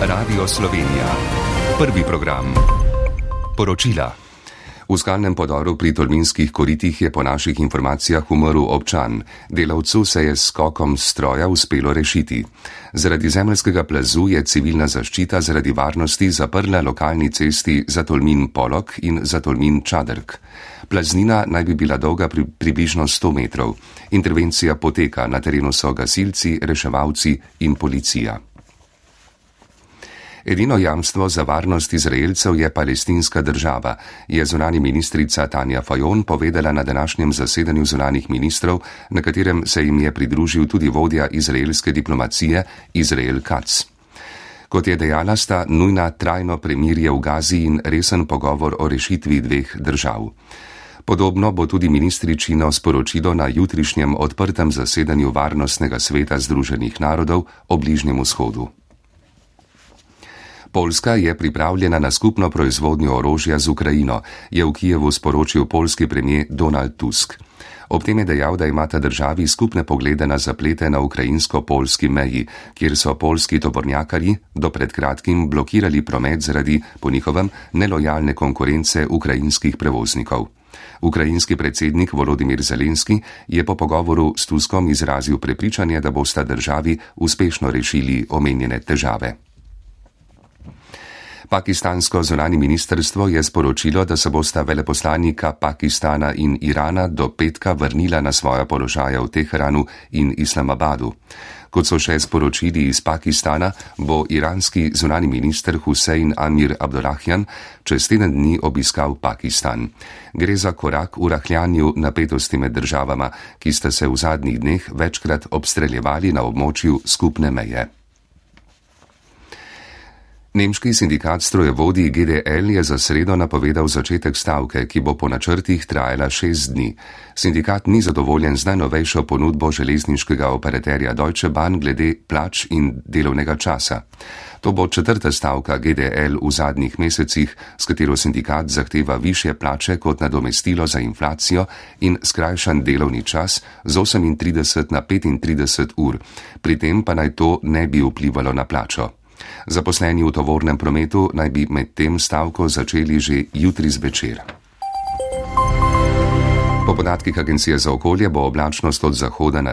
Radio Slovenija. Prvi program. Poročila. V skalnem podoru pri Tolminskih koritih je po naših informacijah umrl občan. Delavcu se je s skokom stroja uspelo rešiti. Zaradi zemljskega plazu je civilna zaščita zaradi varnosti zaprla lokalni cesti za Tolmin Polok in za Tolmin Čadrk. Plaznina naj bi bila dolga pri, približno 100 metrov. Intervencija poteka, na terenu so gasilci, reševalci in policija. Edino jamstvo za varnost Izraelcev je palestinska država, je zunani ministrica Tanja Fajon povedala na današnjem zasedanju zunanih ministrov, na katerem se jim je pridružil tudi vodja izraelske diplomacije Izrael Katz. Kot je dejala, sta nujna trajno premirje v Gazi in resen pogovor o rešitvi dveh držav. Podobno bo tudi ministričino sporočilo na jutrišnjem odprtem zasedanju Varnostnega sveta Združenih narodov o Bližnjem vzhodu. Poljska je pripravljena na skupno proizvodnjo orožja z Ukrajino, je v Kijevu sporočil polski premijer Donald Tusk. Ob tem je dejal, da imata državi skupne poglede na zaplete na ukrajinsko-polski meji, kjer so polski tovornjakari do pred kratkim blokirali promet zaradi, po njihovem, nelojalne konkurence ukrajinskih prevoznikov. Ukrajinski predsednik Volodimir Zelenski je po pogovoru s Tuskom izrazil prepričanje, da bosta državi uspešno rešili omenjene težave. Pakistansko zunani ministrstvo je sporočilo, da se bosta veleposlanika Pakistana in Irana do petka vrnila na svoja položaja v Teheranu in Islamabadu. Kot so še sporočili iz Pakistana, bo iranski zunani minister Hussein Amir Abdullahjan čez teden dni obiskal Pakistan. Gre za korak v rahljanju napetosti med državama, ki sta se v zadnjih dneh večkrat obstreljevali na območju skupne meje. Nemški sindikat strojevodij GDL je za sredo napovedal začetek stavke, ki bo po načrtih trajala šest dni. Sindikat ni zadovoljen z najnovejšo ponudbo železniškega operaterja Deutsche Bahn glede plač in delovnega časa. To bo četrta stavka GDL v zadnjih mesecih, s katero sindikat zahteva više plače kot nadomestilo za inflacijo in skrajšan delovni čas z 38 na 35 ur, pri tem pa naj to ne bi vplivalo na plačo. Zaposleni v tovornem prometu naj bi med tem stavko začeli že jutri zvečer. Po podatkih Agencije za okolje bo oblačnost od zahoda na